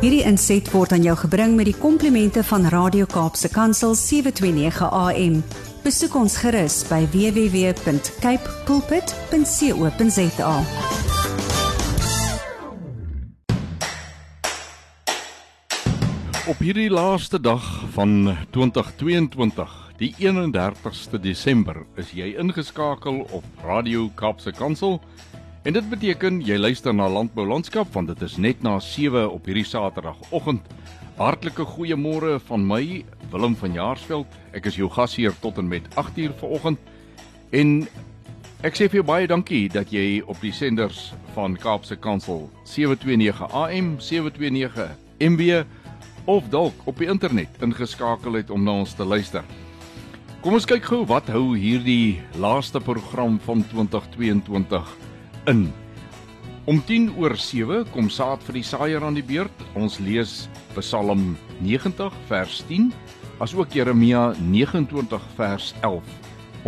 Hierdie inset word aan jou gebring met die komplimente van Radio Kaapse Kansel 729 AM. Besoek ons gerus by www.cape pulpit.co.za. Op hierdie laaste dag van 2022, die 31ste Desember, is jy ingeskakel op Radio Kaapse Kansel. En dit beteken jy luister na Landbou Landskap want dit is net na 7 op hierdie Saterdagoggend. Hartlike goeiemôre van my, Willem van Jaarsveld. Ek is jou gasheer tot en met 8uur vanoggend. En ek sê vir jou baie dankie dat jy op die senders van Kaapse Kansel 729 AM, 729 MB of dalk op die internet ingeskakel het om na ons te luister. Kom ons kyk gou wat hou hierdie laaste program van 2022 in. Om 10 oor 7 kom saad vir die saaier aan die beurt. Ons lees Psalm 90 vers 10 asook Jeremia 29 vers 11.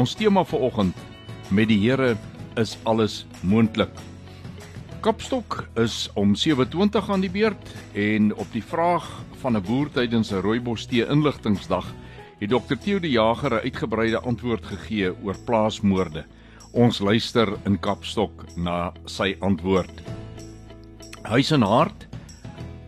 Ons tema vir oggend met die Here is alles moontlik. Kapstok is om 7:20 aan die beurt en op die vraag van 'n boer tydens 'n rooibostee inligtingsdag het Dr Theo de Jager 'n uitgebreide antwoord gegee oor plaasmoorde. Ons luister in Kapstok na sy antwoord. Huis en hart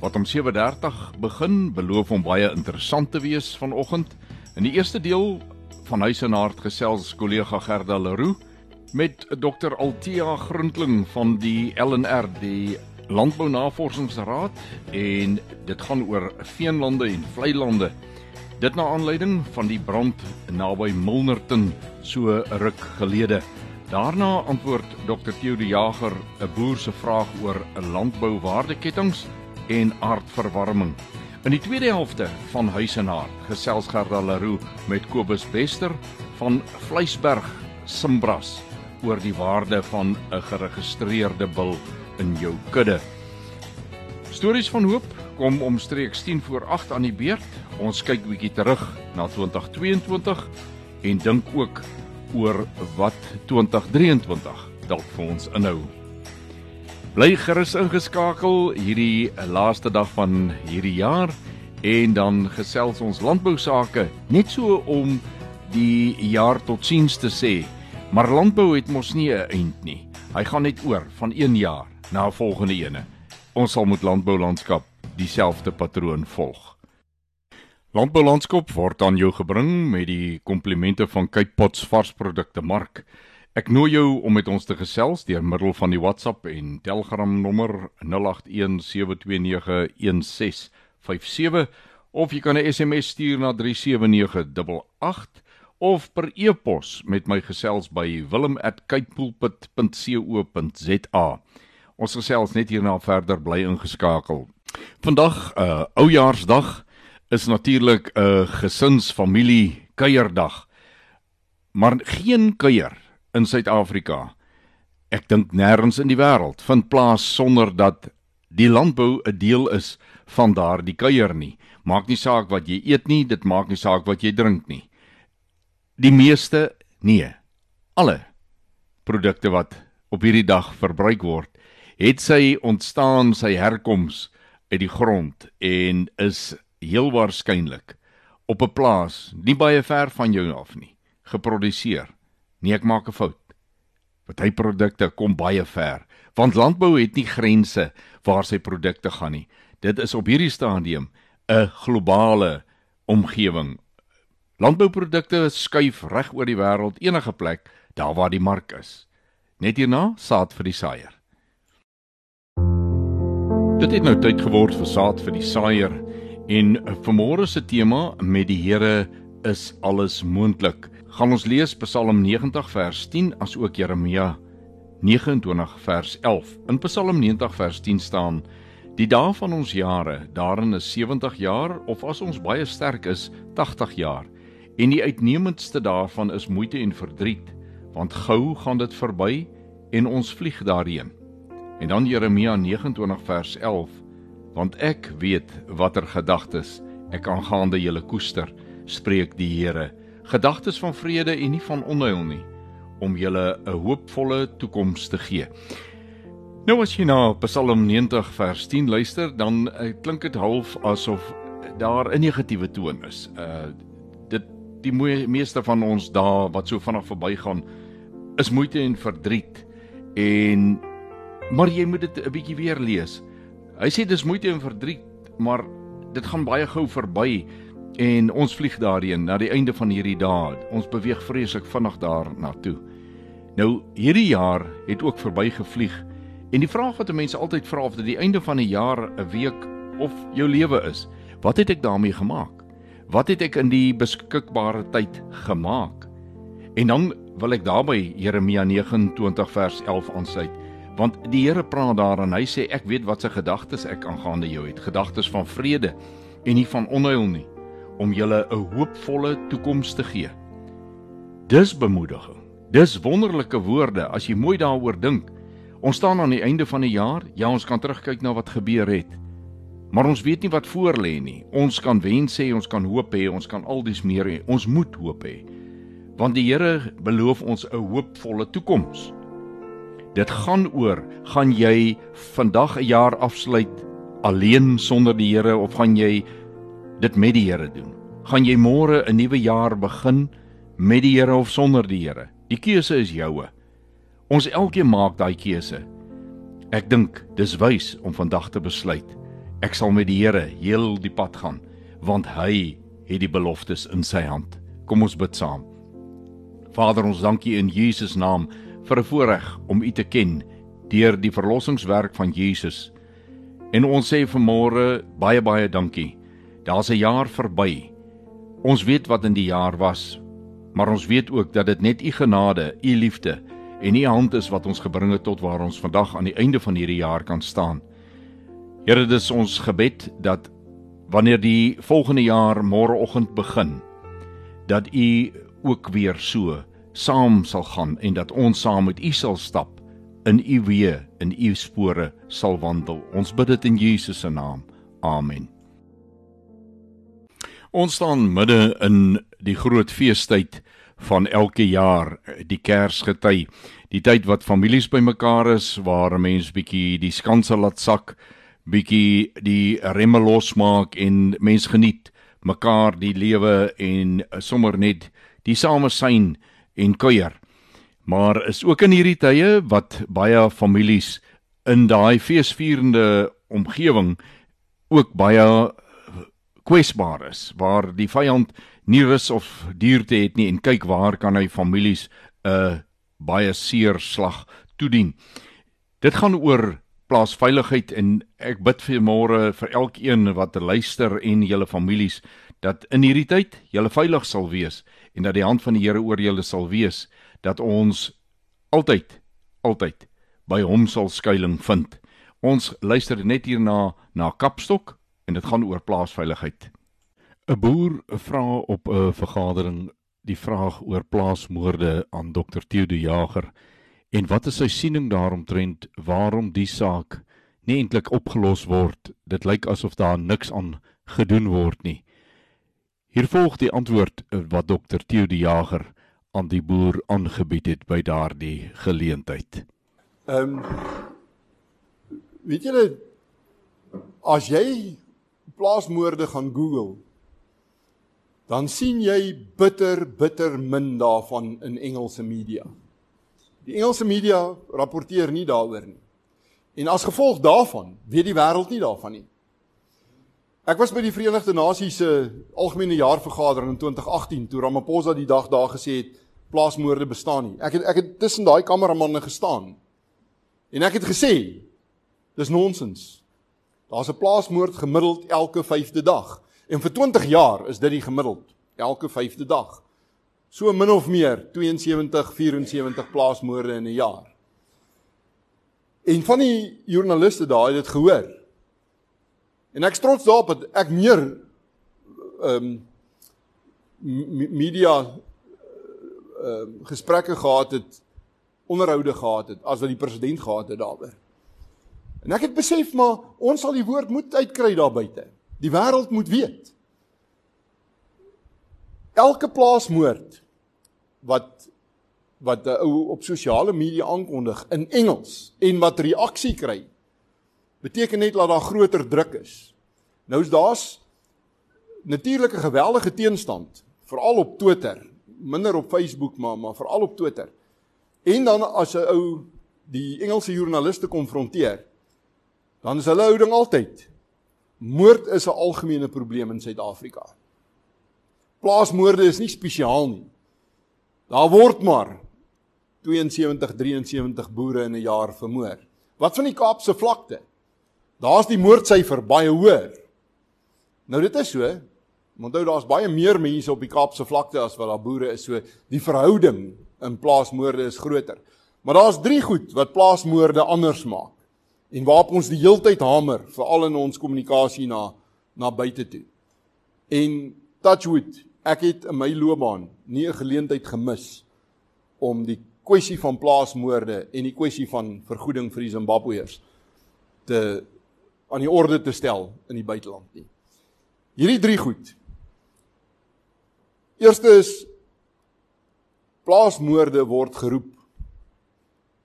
wat om 7:30 begin beloof om baie interessant te wees vanoggend. In die eerste deel van Huis en hart gesels kollega Gerda Leroux met Dr Altia Grundling van die LNR, die Landbou Navorsingsraad en dit gaan oor veenlande en vlei lande. Dit na aanleiding van die brand naby Milnerton so ruk gelede. Daarna antwoord Dr Theo de Jager 'n boer se vraag oor 'n landbouwaardeketTINGS en aardverwarming. In die tweede helfte van Huis en Hart gesels Gerda Leroux met Kobus Bester van Vleisberg Simbras oor die waarde van 'n geregistreerde bil in jou kudde. Stories van hoop kom omstreeks 10 voor 8 aan die beurt. Ons kyk bietjie terug na 2022 en dink ook oor wat 2023 dalk vir ons inhou. Bly gerus ingeskakel hierdie laaste dag van hierdie jaar en dan gesels ons landbou sake net so om die jaar totsiens te sê. Maar landbou het mos nie 'n eind nie. Hy gaan net oor van een jaar na 'n volgende ene. Ons sal met landbou landskap dieselfde patroon volg. Landboulandskap word aan jou gebring met die komplimente van Cape Pots varsprodukte mark. Ek nooi jou om met ons te gesels deur middel van die WhatsApp en Telegram nommer 0817291657 of jy kan 'n SMS stuur na 37988 of per e-pos met my gesels by wilm@capepulpit.co.za. Ons gesels net hierna verder bly ingeskakel. Vandag 'n uh, oujaarsdag is natuurlik 'n gesinsfamilie kuierdag. Maar geen kuier in Suid-Afrika. Ek dink nêrens in die wêreld vind plaas sonder dat die landbou 'n deel is van daardie kuier nie. Maak nie saak wat jy eet nie, dit maak nie saak wat jy drink nie. Die meeste nee. Alle produkte wat op hierdie dag verbruik word, het sy ontstaan, sy herkoms uit die grond en is heel waarskynlik op 'n plaas nie baie ver van jou af nie geproduseer. Nee, ek maak 'n fout. Party produkte kom baie ver, want landbou het nie grense waar sy produkte gaan nie. Dit is op hierdie stadium 'n globale omgewing. Landbouprodukte skuif reg oor die wêreld enige plek daar waar die mark is. Net hierna saad vir die saaier. Dit het nou tyd geword vir saad vir die saaier. En vanmôre se tema met die Here is alles moontlik. Gaan ons lees Psalm 90 vers 10 as ook Jeremia 29 vers 11. In Psalm 90 vers 10 staan: Die dae van ons jare, daarin is 70 jaar of as ons baie sterk is, 80 jaar. En die uitnemendste daarvan is moeite en verdriet, want gou gaan dit verby en ons vlieg daarheen. En dan Jeremia 29 vers 11 want ek weet watter gedagtes ek aangaande julle koester, spreek die Here, gedagtes van vrede en nie van onheil nie, om julle 'n hoopvolle toekoms te gee. Nou as jy na Psalm 90 vers 10 luister, dan uh, klink dit half asof daar 'n negatiewe toon is. Uh dit die meeste van ons daar wat so vinnig verbygaan is moeite en verdriet en maar jy moet dit 'n bietjie weer lees. Hy sê dis moeite en verdriet, maar dit gaan baie gou verby en ons vlieg daarheen na die einde van hierdie dae. Ons beweeg vreeslik vinnig daar na toe. Nou hierdie jaar het ook verby gevlieg En die vraag wat mense altyd vra of dit die einde van 'n jaar, 'n week of jou lewe is, wat het ek daarmee gemaak? Wat het ek in die beskikbare tyd gemaak? En dan wil ek daarby Jeremia 29 vers 11 aansluit, want die Here praat daar en hy sê ek weet wat se gedagtes ek aangaande jou het, gedagtes van vrede en nie van onheil nie, om julle 'n hoopvolle toekoms te gee. Dis bemoediging. Dis wonderlike woorde as jy mooi daaroor dink. Ons staan aan die einde van 'n jaar. Ja, ons kan terugkyk na wat gebeur het. Maar ons weet nie wat voor lê nie. Ons kan wens hê, ons kan hoop hê, ons kan aldies meer hê. Ons moet hoop hê. Want die Here beloof ons 'n hoopvolle toekoms. Dit gaan oor, gaan jy vandag 'n jaar afsluit alleen sonder die Here of gaan jy dit met die Here doen? Gaan jy môre 'n nuwe jaar begin met die Here of sonder die Here? Die keuse is joue. Ons elkeen maak daai keuse. Ek dink dis wys om vandag te besluit. Ek sal met die Here heel die pad gaan want hy het die beloftes in sy hand. Kom ons bid saam. Vader, ons dankie in Jesus naam vir 'n voorreg om U te ken deur die verlossingswerk van Jesus. En ons sê vanmôre baie baie dankie. Daar's 'n jaar verby. Ons weet wat in die jaar was, maar ons weet ook dat dit net U genade, U liefde en U hand is wat ons gebring het tot waar ons vandag aan die einde van hierdie jaar kan staan. Here, dis ons gebed dat wanneer die volgende jaar môreoggend begin, dat U ook weer so saam sal gaan en dat ons saam met U sal stap in U weë, in U spore sal wandel. Ons bid dit in Jesus se naam. Amen. Ons staan midde in die groot feestyd van elke jaar die Kersgety, die tyd wat families bymekaar is waar 'n mens bietjie die skanse laat sak, bietjie die remme losmaak en mens geniet mekaar die lewe en sommer net die samesyn en kuier. Maar is ook in hierdie tye wat baie families in daai feesvierende omgewing ook baie kwesbaar is waar die vyand nie rus of duurte het nie en kyk waar kan hy families 'n uh, baie seer slag toedien. Dit gaan oor plaasveiligheid en ek bid vir môre vir elkeen wat luister en julle families dat in hierdie tyd julle veilig sal wees en dat die hand van die Here oor julle sal wees dat ons altyd altyd by hom sal skuilings vind. Ons luister net hierna na Kapstok en dit gaan oor plaasveiligheid. 'n Boer vra op 'n vergadering die vraag oor plaasmoorde aan Dr. Theo de Jager en wat is sy siening daaromtrent waarom die saak nie eintlik opgelos word. Dit lyk asof daar niks aan gedoen word nie. Hier volg die antwoord wat Dr. Theo de Jager aan die boer aangebied het by daardie geleentheid. Ehm um, weet julle as jy plaasmoorde gaan Google dan sien jy bitter bitter min daarvan in Engelse media. Die Engelse media rapporteer nie daaroor nie. En as gevolg daarvan weet die wêreld nie daarvan nie. Ek was by die Verenigde Nasies se algemene jaarvergadering in 2018 toe Ramaphosa die dag daar gesê het plaasmoorde bestaan nie. Ek het ek het tussen daai kameramanne gestaan. En ek het gesê dis nonsens. Daar's 'n plaasmoord gemiddeld elke 5de dag. En vir 20 jaar is dit die gemiddeld, elke 5de dag. So min of meer 72, 74 plaasmoorde in 'n jaar. En van die joernaliste daar het dit gehoor. En ek trots daarop dat ek meer ehm um, media ehm um, gesprekke gehad het, onderhoude gehad het as wat die president gehad het daaroor. En ek het besef maar ons sal die woord moet uitkry daar buite. Die wêreld moet weet. Elke plaasmoord wat wat 'n ou op sosiale media aankondig in Engels en wat reaksie kry, beteken net dat daar groter druk is. Nou is daar's natuurlik 'n geweldige teenstand, veral op Twitter, minder op Facebook maar maar veral op Twitter. En dan as 'n ou die Engelse joernaliste konfronteer, dan is hulle houding altyd moord is 'n algemene probleem in Suid-Afrika. Plaasmoorde is nie spesiaal nie. Daar word maar 72 73 boere in 'n jaar vermoor. Wat van die Kaapse vlakte? Daar's die moordsyfer baie hoër. Nou dit is so. Onthou daar's baie meer mense op die Kaapse vlakte as wat daar boere is. So die verhouding in plaasmoorde is groter. Maar daar's drie goed wat plaasmoorde anders maak en waarop ons die heeltyd hamer veral in ons kommunikasie na na buite toe. En touchwood, ek het in my loopbaan nie 'n geleentheid gemis om die kwessie van plaasmoorde en die kwessie van vergoeding vir die Zimbabweërs te aan die orde te stel in die buiteland nie. Hierdie drie goed. Eerste is plaasmoorde word geroep.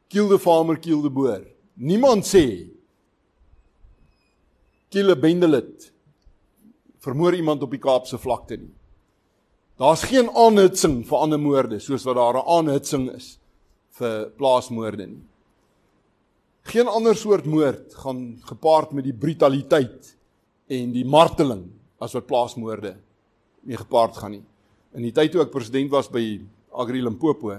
Kill the farmer, kill the boer. Niemand sê kill a bendelit. Vermoor iemand op die Kaapse vlakte nie. Daar's geen aanhitsing vir ander moorde soos wat daar 'n aanhitsing is vir plaasmoorde nie. Geen ander soort moord gaan gepaard met die brutaliteit en die marteling as wat plaasmoorde mee gepaard gaan nie. In die tyd toe ek president was by Agri Limpopo,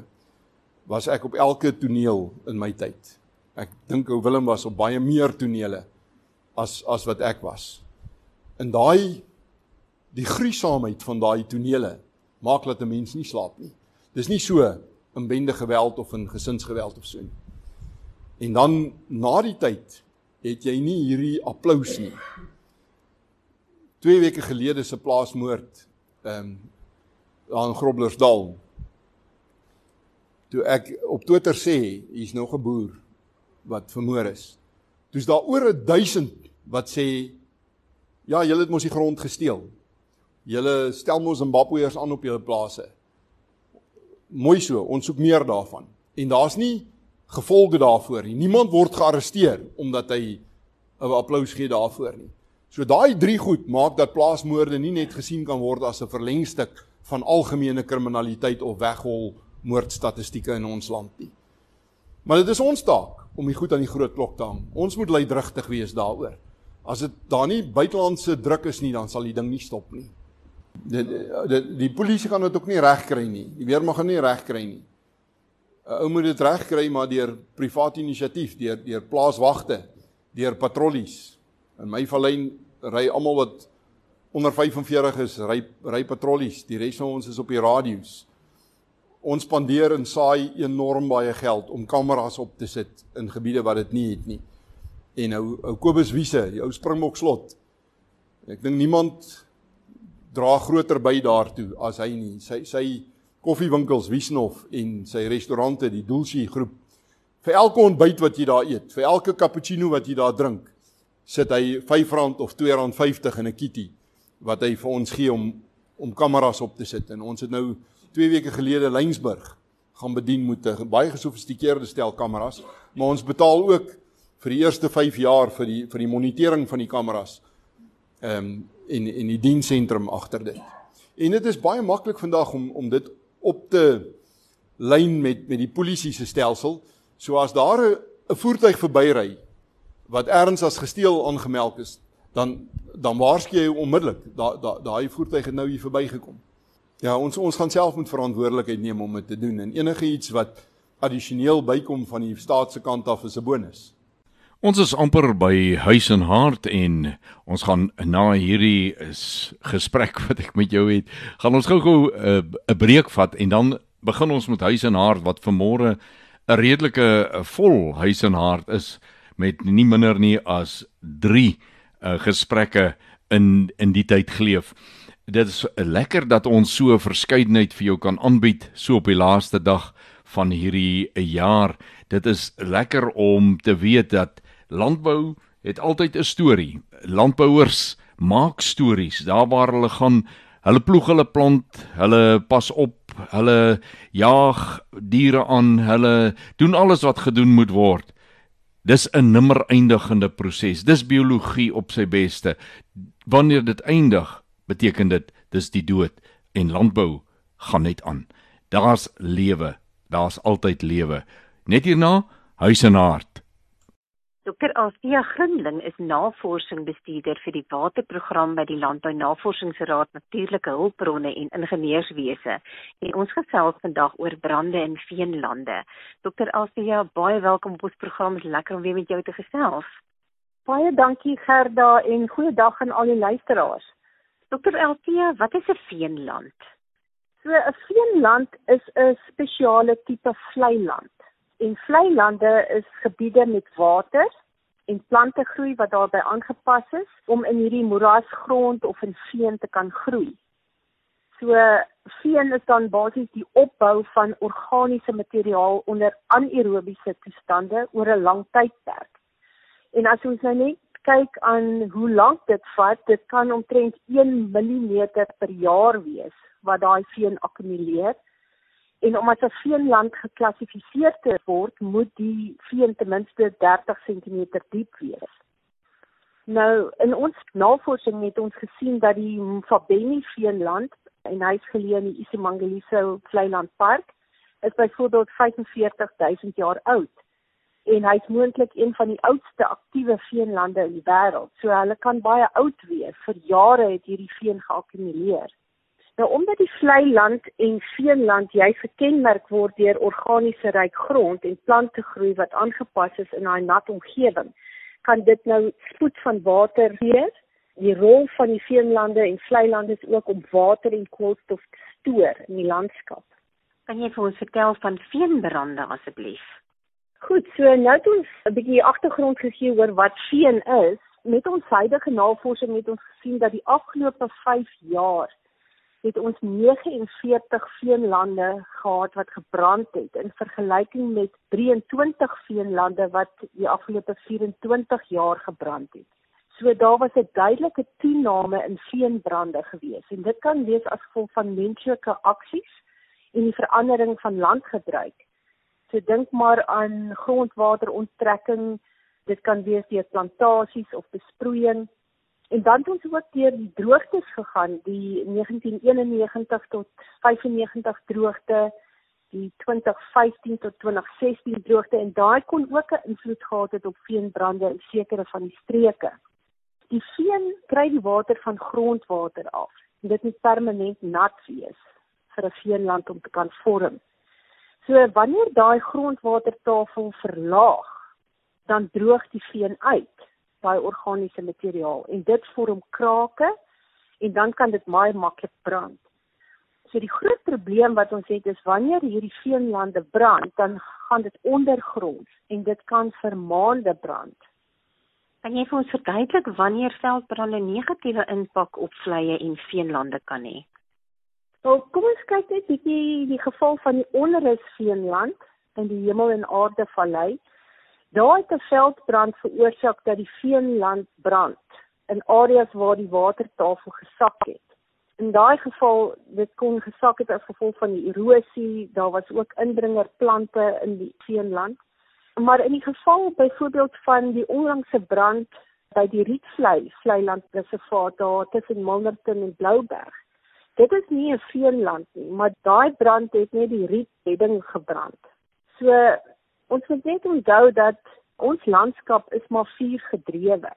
was ek op elke toneel in my tyd. Ek dink ou Willem was op baie meer tonele as as wat ek was. In daai die gruisaamheid van daai tonele maak dat 'n mens nie slaap nie. Dis nie so in bende geweld of in gesinsgeweld of so nie. En dan na die tyd het jy nie hierdie applous nie. 2 weke gelede se plaasmoord ehm um, daar in Groblersdal. Toe ek op Twitter sê hier's nog 'n boer wat vermoor is. Toe's daar oor 1000 wat sê ja, julle het mos die grond gesteel. Julle stel mos Zimbabweërs aan op julle plase. Mooi so, ons soek meer daarvan. En daar's nie gevolge daarvoor nie. Niemand word gearresteer omdat hy 'n applous gee daarvoor nie. So daai drie goed maak dat plaasmoorde nie net gesien kan word as 'n verlengstuk van algemene kriminaliteit of weghol moordstatistieke in ons land nie. Maar dit is ons taak om die goed aan die groot klok te hang. Ons moet leidrigtig wees daaroor. As dit daar nie buitelandse druk is nie, dan sal die ding nie stop nie. Die die, die polisie kan dit ook nie regkry nie. Die weermag gaan nie regkry nie. 'n Ou moet dit regkry maar deur privaat inisiatief, deur deur plaaswagte, deur patrollies. In my vallei ry almal wat onder 45 is, ry ry patrollies. Die res van ons is op die radio's. Ons spandeer en saai enorm baie geld om kameras op te sit in gebiede wat dit nie het nie. En nou ou Kobus Wiese, die ou Springbok slot. Ek dink niemand dra groter by daartoe as hy nie. Sy sy koffiewinkels Wiesnof en sy restaurante die Dulce groep. Vir elke ontbyt wat jy daar eet, vir elke cappuccino wat jy daar drink, sit hy R5 of R2.50 in 'n kitty wat hy vir ons gee om om kameras op te sit. En ons het nou 2 weke gelede Lynsburg gaan bedien met 'n baie gesofistikeerde stel kameras, maar ons betaal ook vir die eerste 5 jaar vir die vir die monitering van die kameras. Ehm um, en en die diensentrum agter dit. En dit is baie maklik vandag om om dit op te lyn met met die polisie se stelsel. So as daar 'n voertuig verbyry wat ergens as gesteel aangemeld is, dan dan waarsku jy onmiddellik. Daai daai daai voertuig het nou hier verbygekom. Ja, ons ons gaan self moet verantwoordelikheid neem om dit te doen en enige iets wat addisioneel bykom van die staat se kant af is 'n bonus. Ons is amper by Huis en Hart en ons gaan na hierdie gesprek wat ek met jou het, gaan ons gou-gou eh, 'n uh, breek vat en dan begin ons met Huis en Hart wat vanmôre 'n redelike vol Huis en Hart is met nie minder nie as 3 uh, gesprekke in in die tyd geleef. Dit is lekker dat ons so 'n verskeidenheid vir jou kan aanbied so op die laaste dag van hierdie jaar. Dit is lekker om te weet dat landbou het altyd 'n storie. Landbouers maak stories daar waar hulle gaan Hulle ploeg hulle plant, hulle pas op, hulle jaag diere aan, hulle doen alles wat gedoen moet word. Dis 'n nimmer eindigende proses. Dis biologie op sy beste. Wanneer dit eindig, beteken dit dis die dood en landbou gaan net aan. Daar's lewe. Daar's altyd lewe. Net hierna, huis en hart. Dr. Althea Grinling is navorsingsbestuurder vir die waterprogram by die Landbou Navorsingsraad Natuurlike Hulpbronne en Ingenieurswese. En ons gesels vandag oor brande in veenlande. Dr. Althea, baie welkom op ons program. Dit is lekker om weer met jou te gesels. Baie dankie Gerda en goeiedag aan al die luisteraars. Dr. Althea, wat is 'n veenland? So 'n veenland is 'n spesiale tipe vlei land. En vlei lande is gebiede met water en plante groei wat daarbey aangepas is om in hierdie moerasgrond of in veen te kan groei. So veen is dan basies die opbou van organiese materiaal onder anaerobiese toestande oor 'n lang tydperk. En as ons nou net kyk aan hoe lank dit vat, dit kan omtrent 1 mm per jaar wees wat daai veen akkumuleer En om as 'n veenland geklassifiseer te word, moet die veen ten minste 30 cm diep wees. Nou, in ons navorsing het ons gesien dat die Mfabeni veenland en hy is geleë in die Isimangaliso Vleiland Park is byvoorbeeld 45000 jaar oud en hy's moontlik een van die oudste aktiewe veenlande in die wêreld. So hulle kan baie oud wees. Vir jare het hierdie veen geakkumuleer. Nou omdat die vlei land en veenland jy gekenmerk word deur organiese ryk grond en plante groei wat aangepas is in daai nat omgewing, kan dit nou spoed van water gee. Die rol van die veenlande en vlei lande is ook om water en koolstof te stoor in die landskap. Kan jy vir ons vertel van veenbrande asseblief? Goed, so nou het ons 'n bietjie agtergrond gegee oor wat veen is. Met ons huidige navorsing het ons gesien dat die afgelope 5 jaar het ons 49 veenlande gehad wat gebrand het in vergelyking met 23 veenlande wat die afgelope 24 jaar gebrand het. So daar was 'n duidelike toename in veenbrande gewees en dit kan wees as gevolg van menslike aksies en die verandering van landgebruik. So dink maar aan grondwateronttrekking, dit kan wees deur plantasies of besproeiing En dan het ons ook deur die droogtes gegaan, die 1991 tot 95 droogte, die 2015 tot 2016 droogte en daai kon ook 'n invloed gehad het op veenbrande in sekere van die streke. Die veen kry die water van grondwater af. Dit moet permanent nat wees vir 'n veenland om te kan vorm. So wanneer daai grondwatertafel verlaag, dan droog die veen uit daai organiese materiaal en dit vorm krake en dan kan dit baie maklik brand. So die groot probleem wat ons het is wanneer hierdie veenlande brand, dan gaan dit ondergronds en dit kan vir maande brand. Kan jy vir ons verduidelik wanneer veldbrande negatiewe impak op vleie en veenlande kan hê? Nou, kom ons kyk net bietjie die geval van die onderus veenland in die Hemel en Aarde Vallei. Daar het 'n veldbrand veroorsaak dat die veenland brand in areas waar die watertafel gesak het. In daai geval, dit kon gesak het as gevolg van die erosie, daar was ook indringerplante in die veenland. Maar in die geval byvoorbeeld van die onlangse brand by die Rietvlei, Vleiland Reservaat daar tussen Milnerton en Blouberg. Dit is nie 'n veenland nie, maar daai brand het net die rietbedding gebrand. So Ons moet net onthou dat ons landskap is maar vuur gedrewe.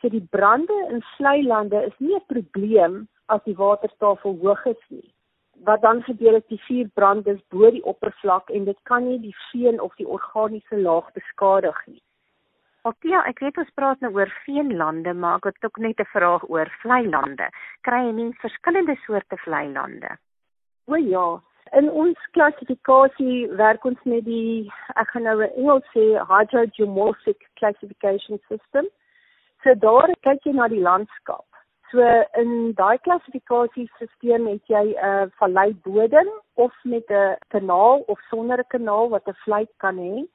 So die brande in vlei lande is nie 'n probleem as die watertafel hoog is nie. Wat dan gebeur is die vuur brand is bo die oppervlak en dit kan nie die veen of die organiese laag beskadig nie. Ok ja, ek weet ons praat nou oor veenlande, maar ek het ook net 'n vraag oor vlei lande. Kry jy nie verskillende soorte vlei lande? O ja, In ons klassifikasie werk ons met die ek gaan nou in Engels sê hydrogeomorphic classification system. So daar kyk jy na die landskap. So in daai klassifikasiesisteem het jy 'n uh, vallei bodem of met 'n kanaal of sonder 'n kanaal wat 'n vlei kan hê.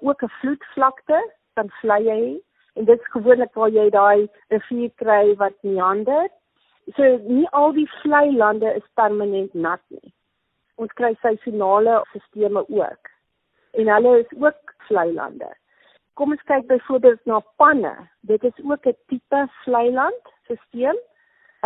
Ook 'n vloedvlakte kan vleie hê en dit is gewoonlik waar jy daai rivier kry wat meander So nie al die vlei lande is permanent nat nie. Ons kry seisonale stelsels ook. En hulle is ook vlei lande. Kom ons kyk byvoorbeeld na panne. Dit is ook 'n tipe vlei land stelsel.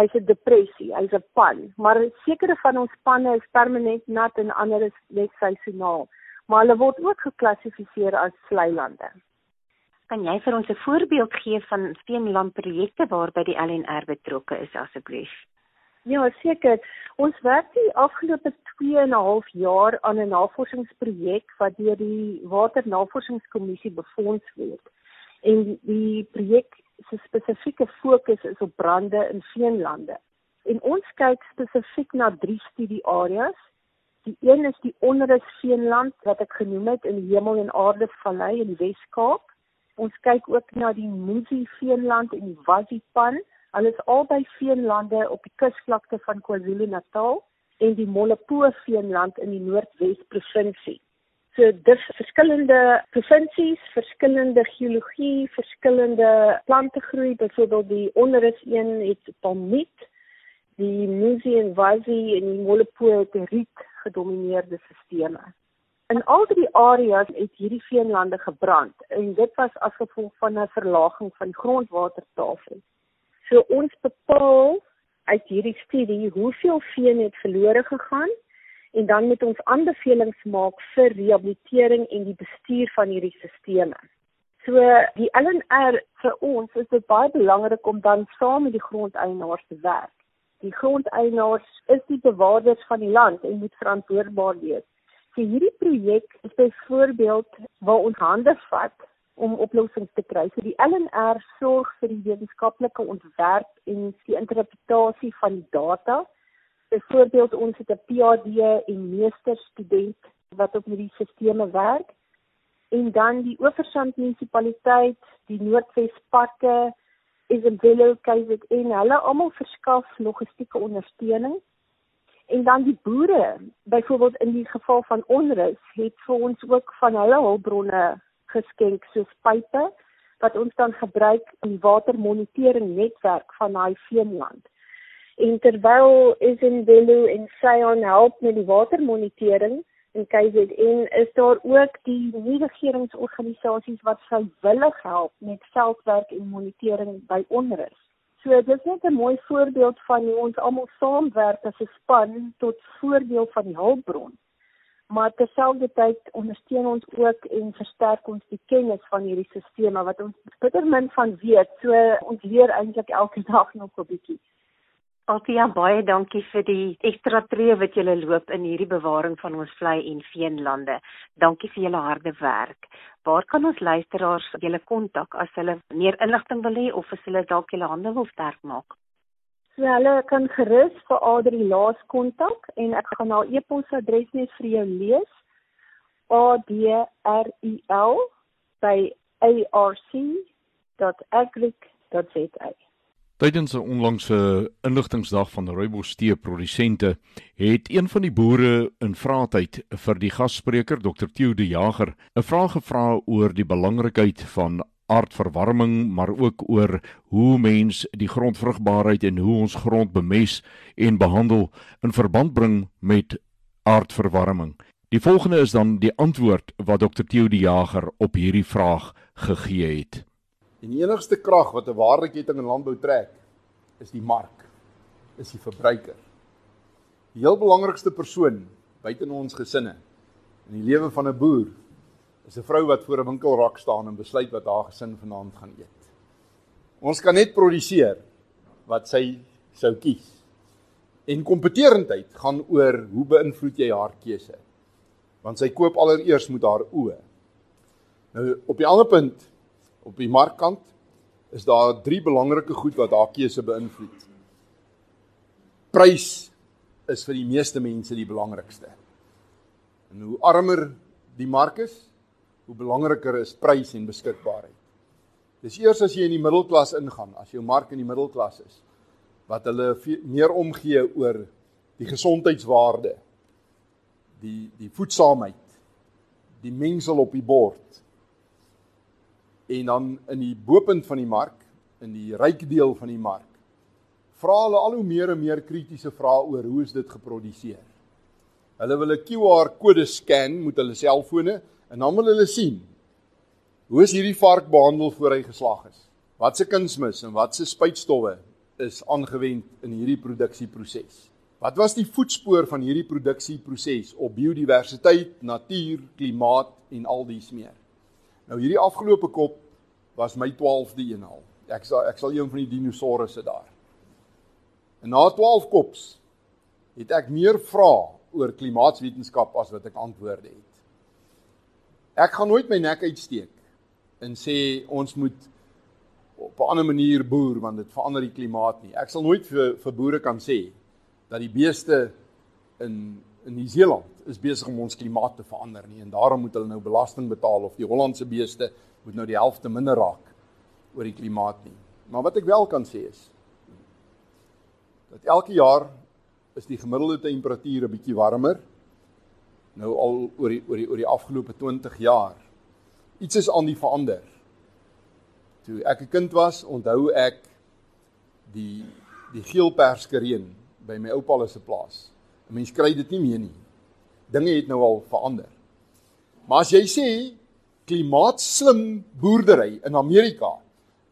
Hy's 'n depressie, hy's 'n pan, maar sekere van ons panne is permanent nat en ander is net seisonaal, maar hulle word ook geklassifiseer as vlei lande. Kan jy vir ons 'n voorbeeld gee van steenlandprojekte waarby die LNR betrokke is asseblief? Ja, seker. Ons werk die afgelope 2 en 'n half jaar aan 'n navorsingsprojek wat deur die Waternavorsingskommissie befonds word. En die, projek se spesifieke fokus is op brande in veenlande. En ons kyk spesifiek na drie studieareas. Die een is die onderus veenland wat ek genoem het in die Hemel en Aarde Vallei in die Wes-Kaap. Ons kyk ook na die Musi Veenland en die Wazipan. Hulle is albei veenlande op die kusvlakte van KwaZulu-Natal en die Molopo Veenland in die Noordwes provinsie. So dis verskillende provinsies, verskillende geologie, verskillende plantegroei, byvoorbeeld die onderus een het palmiet, die Musi en Wazi en die Molopo het riet gedomeineerde stelsels. In al drie areas het hierdie veenlande gebrand en dit was as gevolg van 'n verlaging van die grondwatertafel. So ons bepaal uit hierdie studie hoeveel veen het verlore gegaan en dan moet ons aanbevelings maak vir rehabilitering en die bestuur van hierdie stelsels. So die LNR vir ons is dit baie belangrik om dan saam met die grondeienaars te werk. Die grondeienaars is die bewaarders van die land en moet verantwoordbaar wees. So hierdie projek is byvoorbeeld waar ons hande vat om oplossings te kry. So die LNR sorg vir die wetenskaplike ontwerp en die interpretasie van data. Byvoorbeeld ons het 'n PhD en meester student wat op hierdie stelsels werk en dan die Oeversand munisipaliteit, die Noordwes parke, Isabella KZN, hulle almal verskaf logistieke ondersteuning En dan die boere, byvoorbeeld in die geval van onrus, het vir ons ook van hulle hulpbronne geskenk soos pype wat ons dan gebruik in watermonitering netwerk van daai veenland. En terwyl is in Bellu en Sion help met die watermonitering en KZN is daar ook die nie regeringsorganisasies wat vrywillig help met veldwerk en monitering by onrus. So dit is net 'n mooi voorbeeld van hoe ons almal saamwerk as 'n span tot voordeel van die hulpbron. Maar terselfdertyd ondersteun ons ook en versterk ons die kennis van hierdie stelsels wat ons bitter min van weet. So ons leer eintlik elke dag nog 'n bietjie. Althea baie dankie vir die ekstra tree wat julle loop in hierdie bewaring van ons vlei en veenlande. Dankie vir julle harde werk. Waar kan ons luisteraars julle kontak as hulle meer inligting wil hê of as hulle dalk julle hande wil sterk maak? So hulle kan gerus vir Adri laas kontak en ek gaan haar e-posadres net vir jou lees. A D R I L by arc.agric.za Tydens 'n onlangse inligtingsdag van Rooibos tee produsente het een van die boere in vraatyd vir die gasspreker Dr Theo de Jager 'n vraag gevra oor die belangrikheid van aardverwarming maar ook oor hoe mens die grondvrugbaarheid en hoe ons grond bemes en behandel in verband bring met aardverwarming. Die volgende is dan die antwoord wat Dr Theo de Jager op hierdie vraag gegee het. En die enigste krag wat 'n waardeketting in landbou trek, is die mark, is die verbruiker. Die heel belangrikste persoon buite in ons gesinne in die lewe van 'n boer is 'n vrou wat voor 'n winkelrak staan en besluit wat haar gesin vanaand gaan eet. Ons kan net produseer wat sy sou kies. En kompetitiwiteit gaan oor hoe beïnvloed jy haar keuse? Want sy koop allereers met haar oë. Nou op die ander punt op die markkant is daar drie belangrike goed wat haar keuse beïnvloed. Prys is vir die meeste mense die belangrikste. En hoe armer die mark is, hoe belangriker is prys en beskikbaarheid. Dis eers as jy in die middelklas ingaan, as jou mark in die middelklas is, wat hulle meer omgee oor die gesondheidswaarde, die die voedsaamheid, die mengsel op die bord, en dan in die bopunt van die mark, in die ryk deel van die mark, vra hulle al hoe meer en meer kritiese vrae oor hoe is dit geproduseer. Hulle wil 'n QR-kode scan met hulle selfone en dan wil hulle sien hoe is hierdie vark behandel voor hy geslag is. Wat se kunsmis en wat se spuitstowwe is aangewend in hierdie produksieproses. Wat was die voetspoor van hierdie produksieproses op biodiversiteit, natuur, klimaat en al dies meer? Nou hierdie afgelope kop was my 12de een al. Ek sal ek sal een van die dinosourusse daar. En na 12 kops het ek meer vrae oor klimaatswetenskap as wat ek antwoorde het. Ek gaan nooit my nek uitsteek en sê ons moet op 'n ander manier boer want dit verander die klimaat nie. Ek sal nooit vir vir boere kan sê dat die beeste in in Nieu-Seeland is besig om ons klimaat te verander nie en daarom moet hulle nou belasting betaal of die Hollandse beeste moet nou die helfte minder raak oor die klimaat nie. Maar wat ek wel kan sê is dat elke jaar is die gemiddelde temperatuur 'n bietjie warmer. Nou al oor die oor die oor die afgelope 20 jaar. Iets is aan die verander. Toe ek 'n kind was, onthou ek die die geelperskereen by my oupa se plaas. 'n Mens kry dit nie meer nie. Dinge het nou al verander. Maar as jy sê klimaatslim boerdery in Amerika,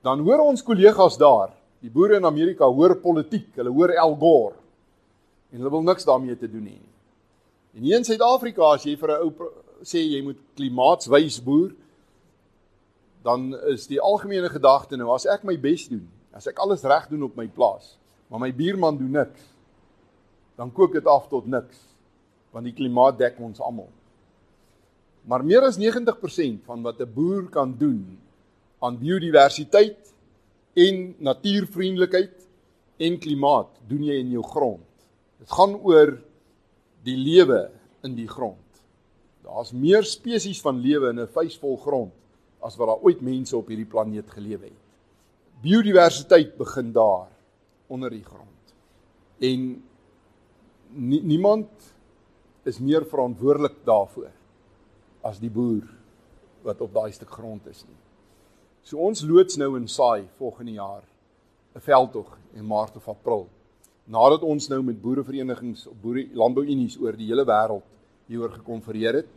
dan hoor ons kollegas daar, die boere in Amerika hoor politiek, hulle hoor Al Gore en hulle wil niks daarmee te doen hê nie. En hier in Suid-Afrika as jy vir 'n ou sê jy moet klimaatswys boer, dan is die algemene gedagte nou as ek my bes doen, as ek alles reg doen op my plaas, maar my buurman doen niks, dan kook dit af tot niks, want die klimaat dek ons almal. Maar meer as 90% van wat 'n boer kan doen aan biodiversiteit en natuurvriendelikheid en klimaat doen jy in jou grond. Dit gaan oor die lewe in die grond. Daar's meer spesies van lewe in 'n vuisvol grond as wat daar ooit mense op hierdie planeet gelewe het. Biodiversiteit begin daar onder die grond. En nie, niemand is meer verantwoordelik daarvoor as die boer wat op daai stuk grond is nie. So ons loods nou in saai volgende jaar 'n veldtog in Maart of April. Nadat ons nou met boereverenigings op boere landbouunies oor die hele wêreld hieroor gekonfereer het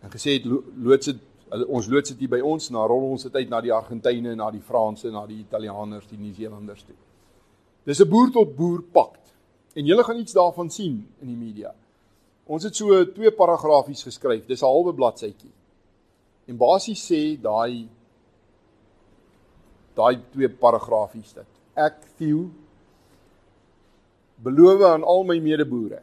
en gesê het loods dit ons loods dit hier by ons na rol ons dit uit na die Argentynë, na die Franse, na die Italianers, die Nieu-Seelanders toe. Dis 'n boer tot boer pakt. En julle gaan iets daarvan sien in die media. Ons het so twee paragrafies geskryf. Dis 'n halwe bladsytjie. En basies sê daai daai twee paragrafies dit. Ek Theo beloof aan al my medeboere.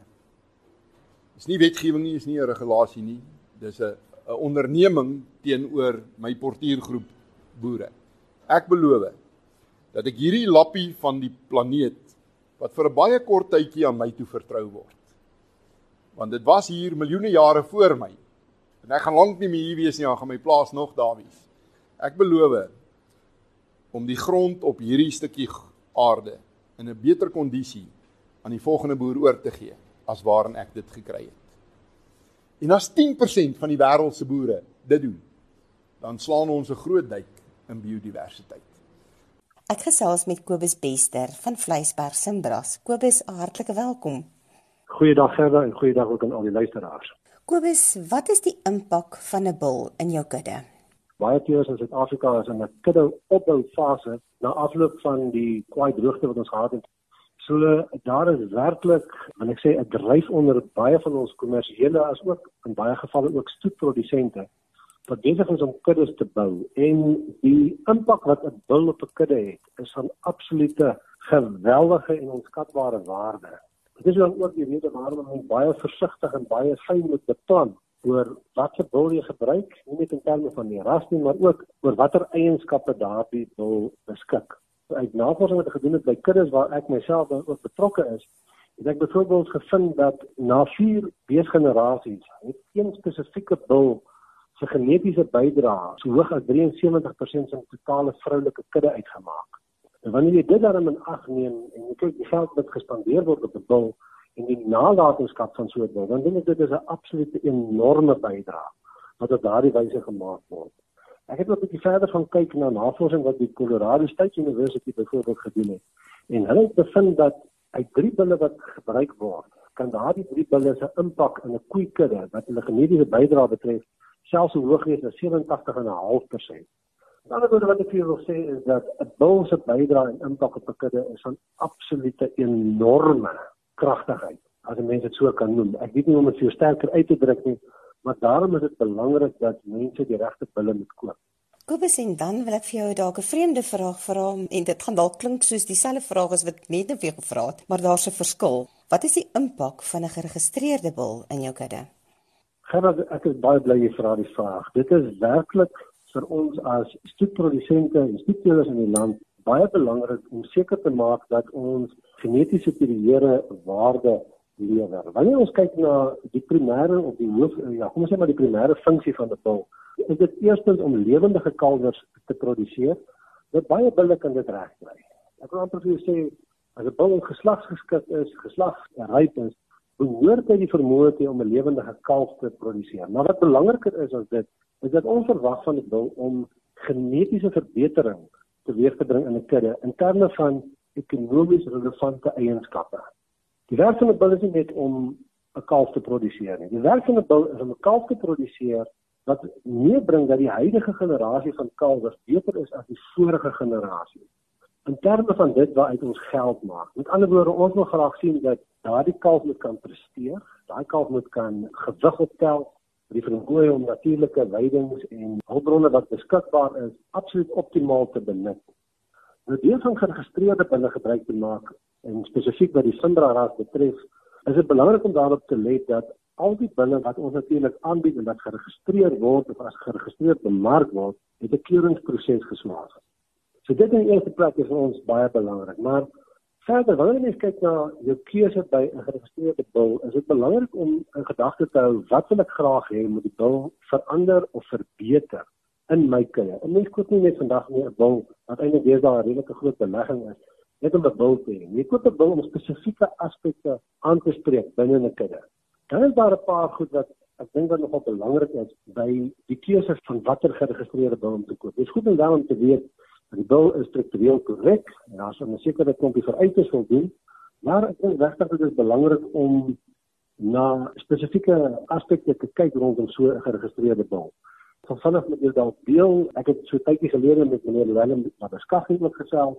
Dis nie wetgewing nie, is nie 'n regulasie nie. Dis 'n 'n onderneming teenoor my portuïergroep boere. Ek beloof dat ek hierdie lappie van die planeet wat vir 'n baie kort tydjie aan my toe vertrou word. Want dit was hier miljoene jare voor my. En ek gaan lank nie meer hier wees nie, dan gaan my plaas nog daar wees. Ek beloof om die grond op hierdie stukkie aarde in 'n beter kondisie aan die volgende boer oor te gee as waarin ek dit gekry het. En as 10% van die wêreld se boere dit doen, dan slaan ons 'n groot duik in biodiversiteit. Ek gesels met Kobus Bester van Vleisberg Simbras. Kobus, hartlike welkom. Goeiedag Gerda en goeiedag ook aan al die luisteraars. Kobus, wat is die impak van 'n bil in jou kudde? baie keer in Suid-Afrika is in 'n kudde opboufase na afloop van die kwaai droogte wat ons gehad het. So daar is werklik, wil ek sê, 'n dryf onder baie van ons kommersiële as ook in baie gevalle ook stoetprodusente wat besig is om kuddes te bou en die impak wat 'n bil op 'n kudde het, is van absolute geweldige en onskatbare waarde. Dit is dan ook die rede waarom ons baie versigtig en baie fyn moet beplan oor watter bil jy gebruik, nie net in terme van die ras nie, maar ook oor watter eienskappe daardie bil beskik. Uit navorsing wat ek gedoen het by kuddes waar ek myself ook betrokke is, het ek byvoorbeeld gevind dat na 4 beesgenerasies het een spesifieke bil se genetiese bydrae so hoog as 73% van totale vroulike kudde uitgemaak. En wanneer jy dit dan in ag neem en jy kyk die geld wat gespandeer word op 'n bil, en die nalatenskap van so 'n ding, dan dink ek dit is 'n absolute enorme bydrae wat op daardie wyse gemaak word. Ek het ook 'n bietjie verder gaan kyk na navorsing wat die Colorado State University byvoorbeeld gedoen het. En hulle het bevind dat uit drie bulle wat gebruik word, kan daardie drie bulle se impak in 'n koeikudde wat hulle genetiese bydrae betref, selfs hoog wees as 87.5%. En ander woorde wat ek vir julle sê is dat 'n bul se bydrae en impak op 'n kudde is van absolute enorme kragtigheid, as 'n mens dit so kan noem. Ek weet nie om dit vir jou sterker uit te druk nie, maar daarom is dit belangrik dat mense die regte bulle moet koop. Kobus en dan wil ek vir jou dalk 'n vreemde vraag vra en dit gaan dalk klink soos dieselfde vraag as wat net net weer gevra het, maar daar's 'n verskil. Wat is die impak van 'n geregistreerde bil in jou kudde? Gerard, ek is baie bly jy vra die vraag. Dit is werklik vir ons as stoetprodusente en stoetteelers in die land baie belangrik om seker te maak dat ons geneties superiore waarde lewer. Wanneer ons kyk na die primêre of die hoof ja, kom ons sê maar die primêre funksie van 'n bil, is dit eerstens om lewendige kalwers te produseer. Dit baie bulle kan dit regkry. Ek wil amper vir jou sê as 'n bil geslagsgeskik is, geslagsryp is, behoort hy die vermoë te om 'n lewendige kalf te produseer. Maar wat belangriker is as dit, is dat ons verwag van 'n bil om genetiese verbetering teweeg te bring in 'n kudde in terme van ekonomies relevante eienskappe. Die werk van 'n bil is nie net om 'n kalf te produseer nie. Die werk van 'n bil is om 'n kalf te produseer wat meebring dat die huidige generasie van kalwers beter is as die vorige generasie. In terme van dit waaruit ons geld maak. Met ander woorde, ons wil graag sien dat daardie kalf moet kan presteer, daai kalf moet kan gewig optel, die vermoë om natuurlike weidings en hulpbronne wat beskikbaar is, absoluut optimaal te benut. Nou deur van geregistreerde binne gebruik te maak en spesifiek wat die Sindra Raad betref, is dit belangrik om daarop te let dat al die binne wat ons natuurlik aanbied en wat geregistreer word of as geregistreerd bemark word, het 'n keuringsproses geslaag. So dit in die eerste plek is vir ons baie belangrik, maar verder wanneer jy kyk na jou keuse by 'n geregistreerde bil, is dit belangrik om in gedagte te hou wat wil ek graag hê moet die bil verander of verbeter in my kudde. 'n Mens koop nie net vandag nie 'n bil wat eintlik weer daar 'n redelike groot belegging is net om 'n bil te hê. Jy koop 'n bil om spesifieke aspekte aan te spreek binne 'n kudde. Dan is daar 'n paar goed wat ek dink wat nogal belangrik is by die keuse van watter geregistreerde bil om te koop. Dit is goed om daarom te weet dat die bil is struktureel korrek en daar is 'n sekere klompie vereistes voldoen, maar ek dink regtig dit is belangrik om na spesifieke aspekte te kyk rondom so 'n geregistreerde bil. Vanaf met jou dalk deel, ek het so tydjie gelede met meneer Willem wat beskagting ook gesels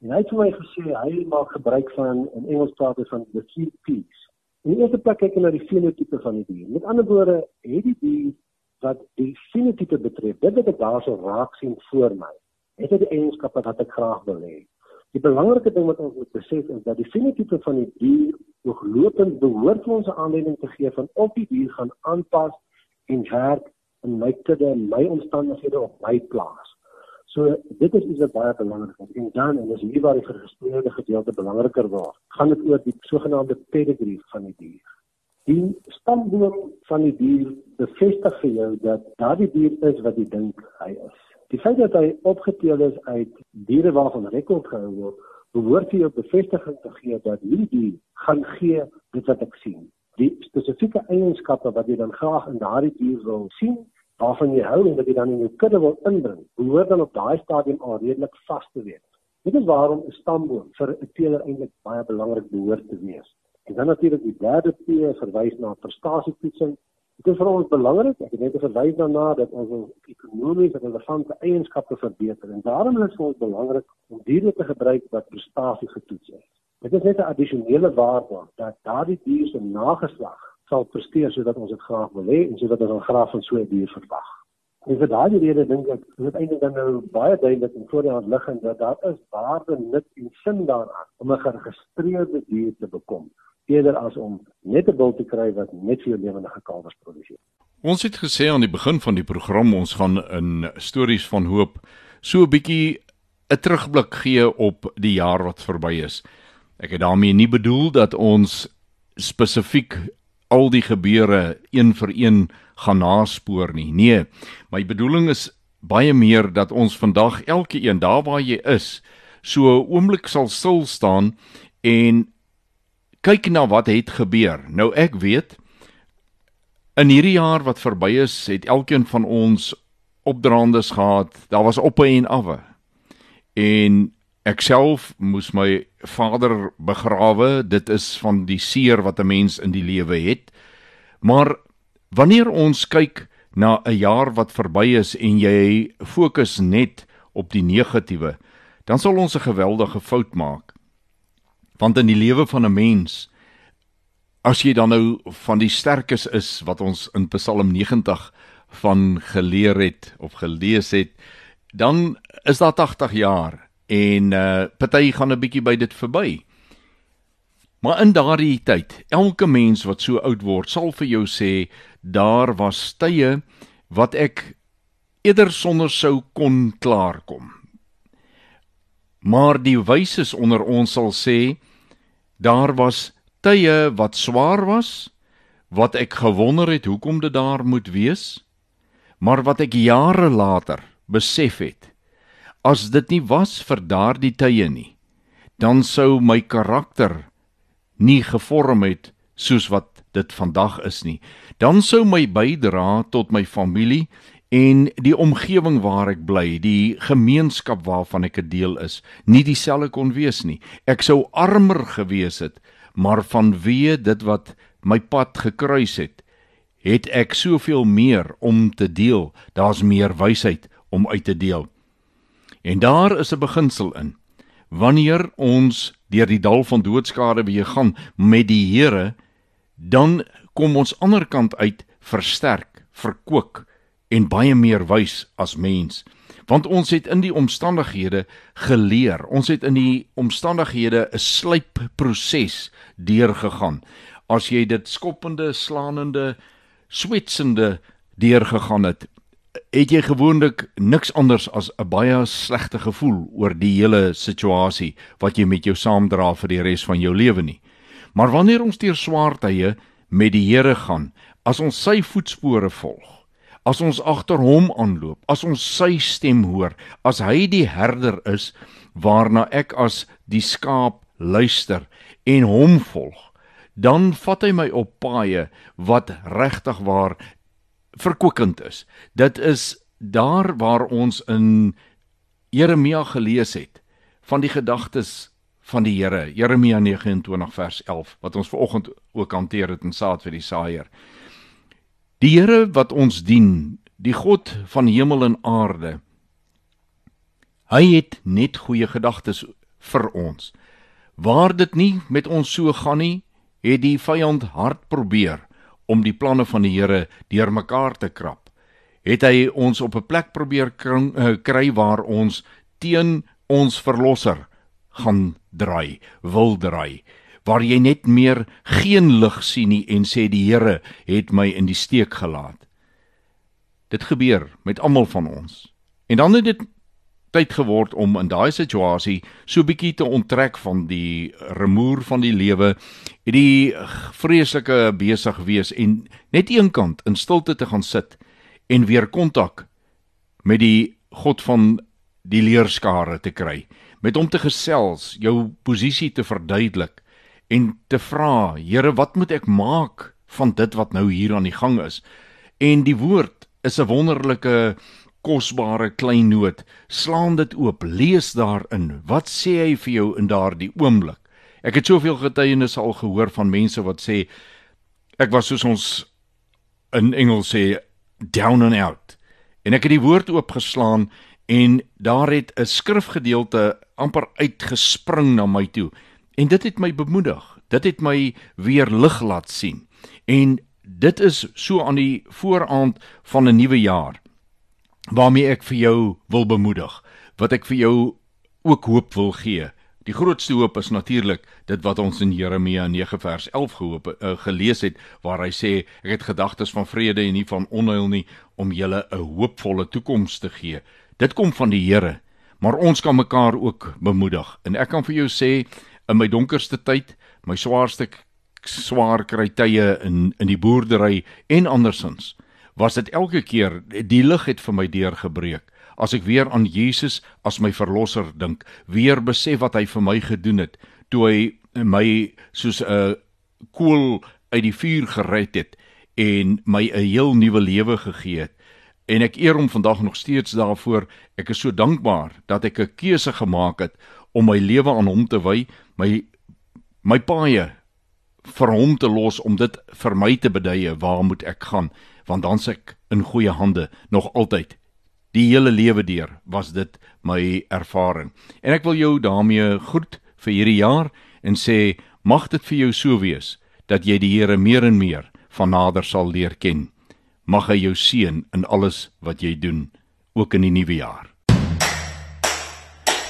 en hy het vir my gesê hy maak gebruik van in Engels praat hy van the three P's In die eerste plek kyk jy na die fenotipe van die dier. Met ander woorde, het die dier wat die fenotipe betref, dit wat ek daarso raak sien voor my, het dit die eienskappe wat ek graag wil hê. Die belangrike ding wat ons moet besef is dat die fenotipe van die dier ooglopend behoort ons 'n aanleiding te gee van of die dier gaan aanpas en werk in my kudde en my omstandighede op my plaas. So dit is iets wat baie belangrik is. En dan en dis hier waar die geregistreerde gedeelte belangriker word. Gaan dit oor die sogenaamde pedigree van die dier. Die stamboom van die dier bevestig vir jou dat daardie dier is wat jy dink hy is. Die feit dat hy opgeteel is uit diere waarvan rekord gehou word, behoort jy op bevestiging te gee dat hierdie dier gaan gee dit wat ek sien. Die spesifieke eienskappe wat jy dan graag in daardie dier wil sien, waarvan jy hou en wat jy dan in jou kudde wil inbring, behoort dan op daai stadium al redelik vas te wees. Dit is waarom 'n stamboom vir 'n teeler eintlik baie belangrik behoort te wees. En dan natuurlik die derde P verwys na prestasietoetsing. Dit is vir ons belangrik, ek het net verwys daarna dat ons ekonomies relevante eienskappe verbeter en daarom is dit vir ons belangrik om diere te gebruik wat prestasie getoets is. Dit is net 'n addisionele waarde dat daardie dier se nageslag sal presteer sodat ons dit graag wil hê en sodat ons graag van so 'n dier verwag. En vir daardie rede dink ek is dit eintlik dan nou baie duidelik en voor die hand liggend dat daar is waarde nut en sin daaraan om 'n geregistreerde dier te bekom eerder as om net 'n bil te kry wat net vir lewendige kalwers produseer. Ons het gesê aan die begin van die program ons gaan in stories van hoop so 'n bietjie 'n terugblik gee op die jaar wat verby is. Ek het daarmee nie bedoel dat ons spesifiek al die gebeure een vir een gaan naspoor nie. Nee, my bedoeling is baie meer dat ons vandag elke een daar waar jy is, so 'n oomblik sal stil staan en kyk na wat het gebeur. Nou ek weet in hierdie jaar wat verby is, het elkeen van ons opdraandes gehad. Daar was op en af. En Ek self moes my vader begrawe. Dit is van die seer wat 'n mens in die lewe het. Maar wanneer ons kyk na 'n jaar wat verby is en jy fokus net op die negatiewe, dan sal ons 'n geweldige fout maak. Want in die lewe van 'n mens as jy dan nou van die sterkes is wat ons in Psalm 90 van geleer het of gelees het, dan is daar 80 jaar en uh party gaan 'n bietjie by dit verby. Maar in daardie tyd, elke mens wat so oud word, sal vir jou sê daar was tye wat ek eerder sonder sou kon klaarkom. Maar die wyses onder ons sal sê daar was tye wat swaar was, wat ek gewonder het hoekom dit daar moet wees, maar wat ek jare later besef het as dit nie was vir daardie tye nie dan sou my karakter nie gevorm het soos wat dit vandag is nie. Dan sou my bydra tot my familie en die omgewing waar ek bly die gemeenskap waarvan ek 'n deel is nie dieselfde kon wees nie. Ek sou armer gewees het maar vanweë dit wat my pad gekruis het het ek soveel meer om te deel. Daar's meer wysheid om uit te deel En daar is 'n beginsel in. Wanneer ons deur die dal van doodskade weer gaan met die Here, dan kom ons ander kant uit versterk, verkoop en baie meer wys as mens. Want ons het in die omstandighede geleer. Ons het in die omstandighede 'n slypproses deurgegaan. As jy dit skoppende, slaanende, swetsende deurgegaan het, het jy gewoonlik niks anders as 'n baie slegte gevoel oor die hele situasie wat jy met jou saamdra vir die res van jou lewe nie. Maar wanneer ons deur swaar tye met die Here gaan, as ons sy voetspore volg, as ons agter hom aanloop, as ons sy stem hoor, as hy die herder is waarna ek as die skaap luister en hom volg, dan vat hy my op paaie wat regtig waar verkwikkend is. Dit is daar waar ons in Jeremia gelees het van die gedagtes van die Here, Jeremia 29 vers 11 wat ons vanoggend ook hanteer het in saad vir die saaier. Die Here wat ons dien, die God van hemel en aarde. Hy het net goeie gedagtes vir ons. Waar dit nie met ons so gaan nie, het die vyand hard probeer om die planne van die Here deurmekaar te krap. Het hy ons op 'n plek probeer uh, kry waar ons teen ons verlosser gaan draai, wil draai, waar jy net meer geen lig sien nie en sê die Here het my in die steek gelaat. Dit gebeur met almal van ons. En dan het dit tyd geword om in daai situasie so bietjie te onttrek van die remoer van die lewe, die vreeslike besig wees en net eenkant in stilte te gaan sit en weer kontak met die God van die leerskare te kry, met hom te gesels, jou posisie te verduidelik en te vra, Here, wat moet ek maak van dit wat nou hier aan die gang is? En die woord is 'n wonderlike kosbare klein noot. Slaan dit oop, lees daarin. Wat sê hy vir jou in daardie oomblik? Ek het soveel getuienisse al gehoor van mense wat sê ek was soos ons in Engels sê down and out. En ek het die woord oopgeslaan en daar het 'n skrifgedeelte amper uitgespring na my toe. En dit het my bemoedig. Dit het my weer lig laat sien. En dit is so aan die vooraand van 'n nuwe jaar waarmee ek vir jou wil bemoedig, wat ek vir jou ook hoop wil gee. Die grootste hoop is natuurlik dit wat ons in Jeremia 9 vers 11 gehoop uh, gelees het waar hy sê ek het gedagtes van vrede en nie van onheil nie om julle 'n hoopvolle toekoms te gee. Dit kom van die Here, maar ons kan mekaar ook bemoedig. En ek kan vir jou sê in my donkerste tyd, my swaarste swaar kry tye in in die boerdery en andersins was dit elke keer die lig het vir my deurgebreek. As ek weer aan Jesus as my verlosser dink weer besef wat hy vir my gedoen het toe hy my soos 'n koel uit die vuur gered het en my 'n heel nuwe lewe gegee het. En ek eer hom vandag nog steeds daarvoor. Ek is so dankbaar dat ek 'n keuse gemaak het om my lewe aan hom te wy, my my paaie vir hom te los om dit vir my te beduie waar moet ek gaan want dan's ek in goeie hande nog altyd. Die hele lewe deur was dit my ervaring. En ek wil jou daarmee groet vir hierdie jaar en sê mag dit vir jou so wees dat jy die Here meer en meer van nader sal leer ken. Mag hy jou seën in alles wat jy doen ook in die nuwe jaar.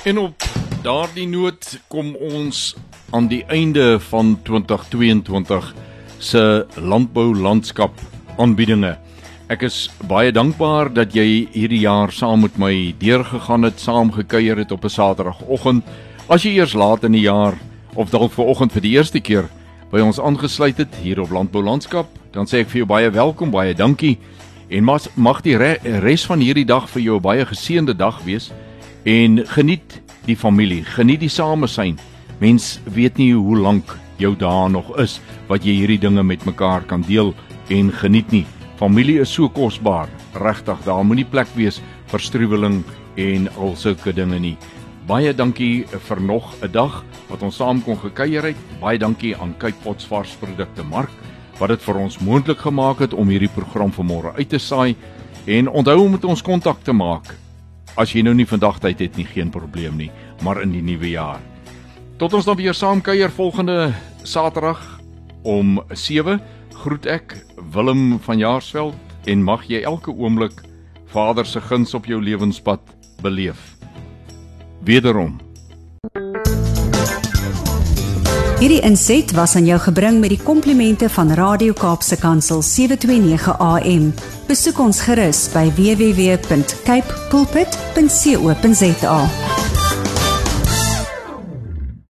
En op daardie noot kom ons aan die einde van 2022 se landbou landskap aanbiedinge. Ek is baie dankbaar dat jy hierdie jaar saam met my deurgegaan het, saam gekuier het op 'n Saterdagoggend. As jy eers laat in die jaar of dalk ver oggend vir die eerste keer by ons aangesluit het hier op Landbou Landskap, dan sê ek vir jou baie welkom, baie dankie. En mag mag die res van hierdie dag vir jou 'n baie geseënde dag wees en geniet die familie, geniet die samesyn Mens weet nie hoe lank jou dae nog is wat jy hierdie dinge met mekaar kan deel en geniet nie. Familie is so kosbaar. Regtig, daar moenie plek wees vir struweling en al sulke dinge nie. Baie dankie vir nog 'n dag wat ons saam kon gekuier het. Baie dankie aan Kyk Pots varsprodukte Mark wat dit vir ons moontlik gemaak het om hierdie program vanmôre uit te saai. En onthou om met ons kontak te maak. As jy nou nie vandag tyd het nie, geen probleem nie, maar in die nuwe jaar. Tot ons dan weer saam kuier volgende Saterdag om 7 groet ek Willem van Jaarsveld en mag jy elke oomblik Vader se guns op jou lewenspad beleef. Wederom. Hierdie inset was aan jou gebring met die komplimente van Radio Kaapse Kansel 729 AM. Besoek ons gerus by www.cape pulpit.co.za.